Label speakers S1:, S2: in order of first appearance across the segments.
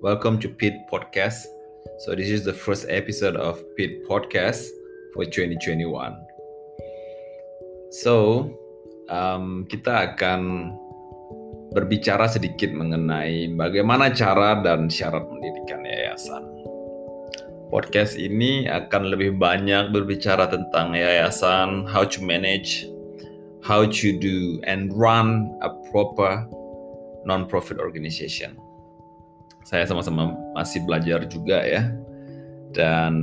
S1: Welcome to Pit Podcast. So this is the first episode of Pit Podcast for 2021. So um, kita akan berbicara sedikit mengenai bagaimana cara dan syarat mendirikan yayasan. Podcast ini akan lebih banyak berbicara tentang yayasan, how to manage, how to do and run a proper non-profit organization. Saya sama-sama masih belajar juga ya. Dan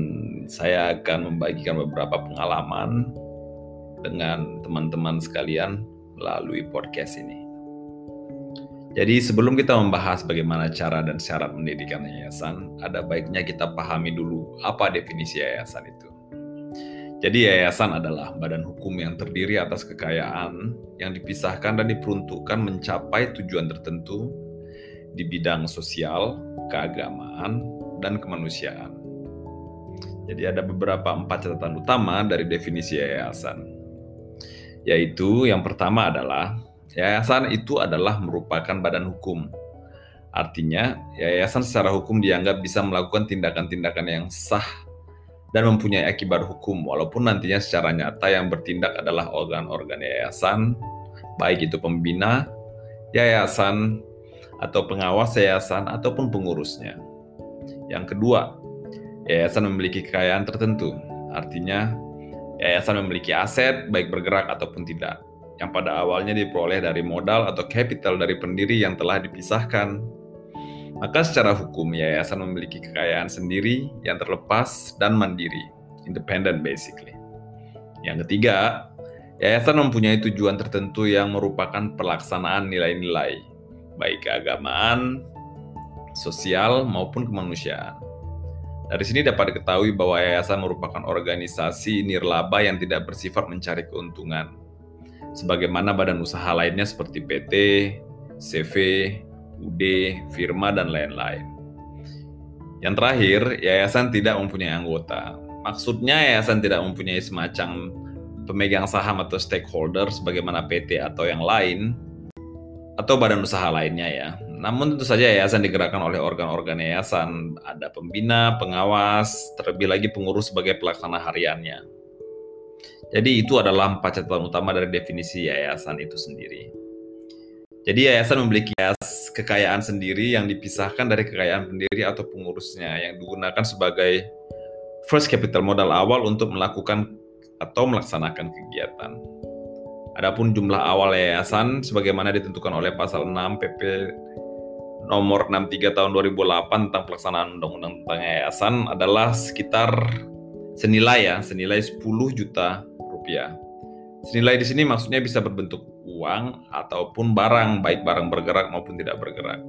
S1: saya akan membagikan beberapa pengalaman dengan teman-teman sekalian melalui podcast ini. Jadi sebelum kita membahas bagaimana cara dan syarat mendirikan yayasan, ada baiknya kita pahami dulu apa definisi yayasan itu. Jadi yayasan adalah badan hukum yang terdiri atas kekayaan yang dipisahkan dan diperuntukkan mencapai tujuan tertentu di bidang sosial, keagamaan, dan kemanusiaan. Jadi ada beberapa empat catatan utama dari definisi yayasan. Yaitu yang pertama adalah Yayasan itu adalah merupakan badan hukum. Artinya, yayasan secara hukum dianggap bisa melakukan tindakan-tindakan yang sah dan mempunyai akibat hukum, walaupun nantinya secara nyata yang bertindak adalah organ-organ yayasan, baik itu pembina, yayasan, atau pengawas yayasan, ataupun pengurusnya. Yang kedua, yayasan memiliki kekayaan tertentu, artinya yayasan memiliki aset, baik bergerak ataupun tidak yang pada awalnya diperoleh dari modal atau capital dari pendiri yang telah dipisahkan. Maka secara hukum yayasan memiliki kekayaan sendiri yang terlepas dan mandiri, independent basically. Yang ketiga, yayasan mempunyai tujuan tertentu yang merupakan pelaksanaan nilai-nilai, baik keagamaan, sosial maupun kemanusiaan. Dari sini dapat diketahui bahwa yayasan merupakan organisasi nirlaba yang tidak bersifat mencari keuntungan, sebagaimana badan usaha lainnya seperti PT, CV, UD, firma, dan lain-lain. Yang terakhir, yayasan tidak mempunyai anggota. Maksudnya yayasan tidak mempunyai semacam pemegang saham atau stakeholder sebagaimana PT atau yang lain, atau badan usaha lainnya ya. Namun tentu saja yayasan digerakkan oleh organ-organ yayasan, ada pembina, pengawas, terlebih lagi pengurus sebagai pelaksana hariannya. Jadi itu adalah empat catatan utama dari definisi yayasan itu sendiri. Jadi yayasan memiliki kekayaan sendiri yang dipisahkan dari kekayaan pendiri atau pengurusnya yang digunakan sebagai first capital modal awal untuk melakukan atau melaksanakan kegiatan. Adapun jumlah awal yayasan sebagaimana ditentukan oleh pasal 6 PP nomor 63 tahun 2008 tentang pelaksanaan undang-undang tentang yayasan adalah sekitar senilai ya, senilai 10 juta rupiah. Senilai di sini maksudnya bisa berbentuk uang ataupun barang, baik barang bergerak maupun tidak bergerak.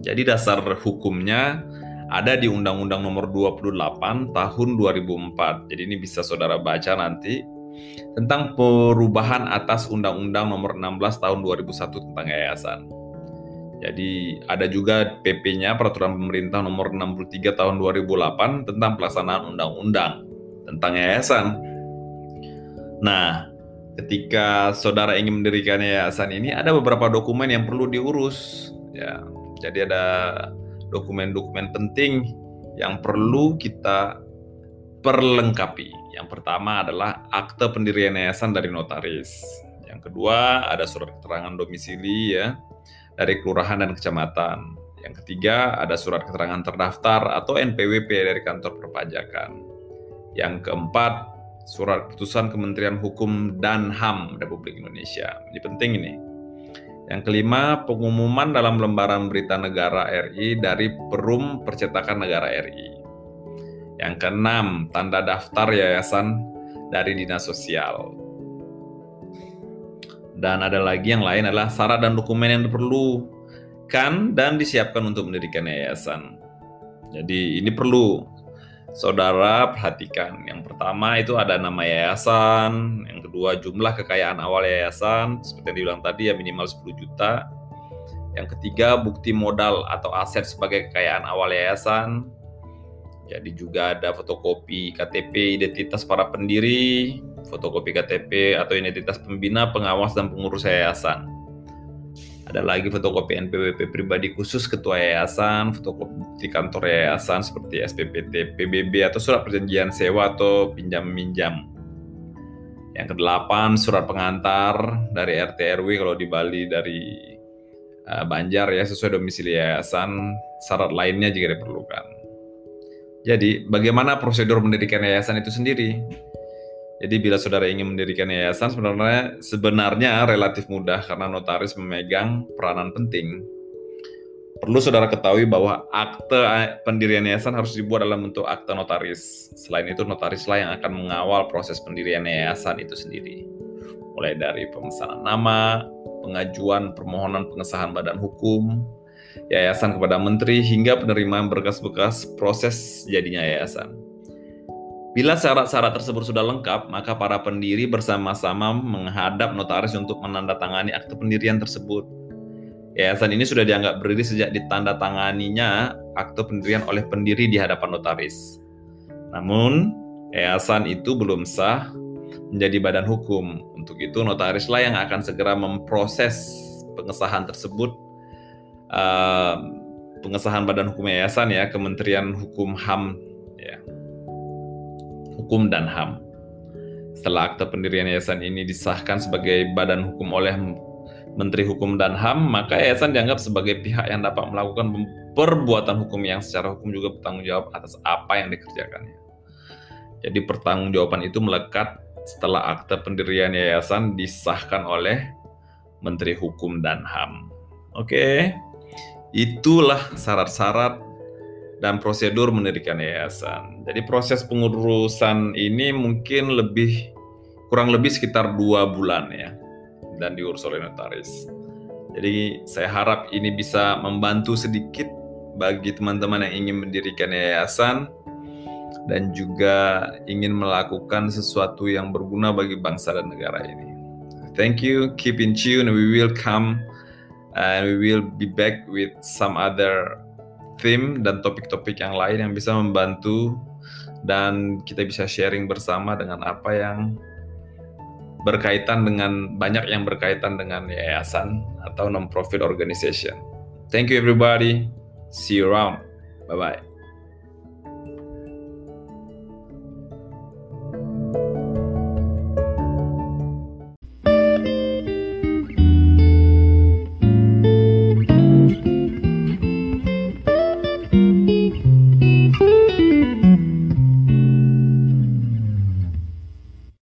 S1: Jadi dasar hukumnya ada di Undang-Undang Nomor 28 Tahun 2004. Jadi ini bisa saudara baca nanti tentang perubahan atas Undang-Undang Nomor 16 Tahun 2001 tentang yayasan. Jadi ada juga PP-nya Peraturan Pemerintah Nomor 63 Tahun 2008 tentang pelaksanaan undang-undang tentang yayasan. Nah, ketika saudara ingin mendirikan yayasan ini ada beberapa dokumen yang perlu diurus ya. Jadi ada dokumen-dokumen penting yang perlu kita perlengkapi. Yang pertama adalah akte pendirian yayasan dari notaris. Yang kedua ada surat keterangan domisili ya dari kelurahan dan kecamatan. Yang ketiga ada surat keterangan terdaftar atau NPWP dari kantor perpajakan. Yang keempat surat keputusan Kementerian Hukum dan HAM Republik Indonesia. Ini penting ini. Yang kelima, pengumuman dalam lembaran berita negara RI dari Perum Percetakan Negara RI. Yang keenam, tanda daftar yayasan dari Dinas Sosial. Dan ada lagi yang lain adalah syarat dan dokumen yang diperlukan dan disiapkan untuk mendirikan yayasan. Jadi ini perlu saudara perhatikan. Yang pertama itu ada nama yayasan, yang kedua jumlah kekayaan awal yayasan, seperti yang dibilang tadi ya minimal 10 juta. Yang ketiga bukti modal atau aset sebagai kekayaan awal yayasan. Jadi juga ada fotokopi KTP identitas para pendiri, fotokopi KTP atau identitas pembina, pengawas dan pengurus yayasan. ada lagi fotokopi NPWP pribadi khusus ketua yayasan, fotokopi kantor yayasan seperti SPPT, PBB atau surat perjanjian sewa atau pinjam minjam. Yang kedelapan surat pengantar dari RT RW kalau di Bali dari uh, Banjar ya sesuai domisili yayasan, syarat lainnya jika diperlukan. Jadi, bagaimana prosedur mendirikan yayasan itu sendiri? Jadi bila saudara ingin mendirikan yayasan sebenarnya sebenarnya relatif mudah karena notaris memegang peranan penting. Perlu saudara ketahui bahwa akte pendirian yayasan harus dibuat dalam bentuk akte notaris. Selain itu notarislah yang akan mengawal proses pendirian yayasan itu sendiri. Mulai dari pemesanan nama, pengajuan permohonan pengesahan badan hukum, yayasan kepada menteri hingga penerimaan berkas-berkas proses jadinya yayasan. Bila syarat-syarat tersebut sudah lengkap, maka para pendiri bersama-sama menghadap notaris untuk menandatangani akte pendirian tersebut. Yayasan ini sudah dianggap berdiri sejak ditandatanganinya akte pendirian oleh pendiri di hadapan notaris. Namun, yayasan itu belum sah menjadi badan hukum. Untuk itu, notarislah yang akan segera memproses pengesahan tersebut, pengesahan badan hukum yayasan ya, Kementerian Hukum HAM ya. Hukum dan HAM. Setelah akte pendirian yayasan ini disahkan sebagai badan hukum oleh Menteri Hukum dan HAM, maka yayasan dianggap sebagai pihak yang dapat melakukan perbuatan hukum yang secara hukum juga bertanggung jawab atas apa yang dikerjakannya. Jadi pertanggungjawaban itu melekat setelah akte pendirian yayasan disahkan oleh Menteri Hukum dan HAM. Oke, itulah syarat-syarat dan prosedur mendirikan yayasan. Jadi proses pengurusan ini mungkin lebih kurang lebih sekitar dua bulan ya dan diurus oleh notaris. Jadi saya harap ini bisa membantu sedikit bagi teman-teman yang ingin mendirikan yayasan dan juga ingin melakukan sesuatu yang berguna bagi bangsa dan negara ini. Thank you, keep in tune. We will come and we will be back with some other theme dan topik-topik yang lain yang bisa membantu dan kita bisa sharing bersama dengan apa yang berkaitan dengan banyak yang berkaitan dengan yayasan atau non-profit organization. Thank you everybody. See you around. Bye bye.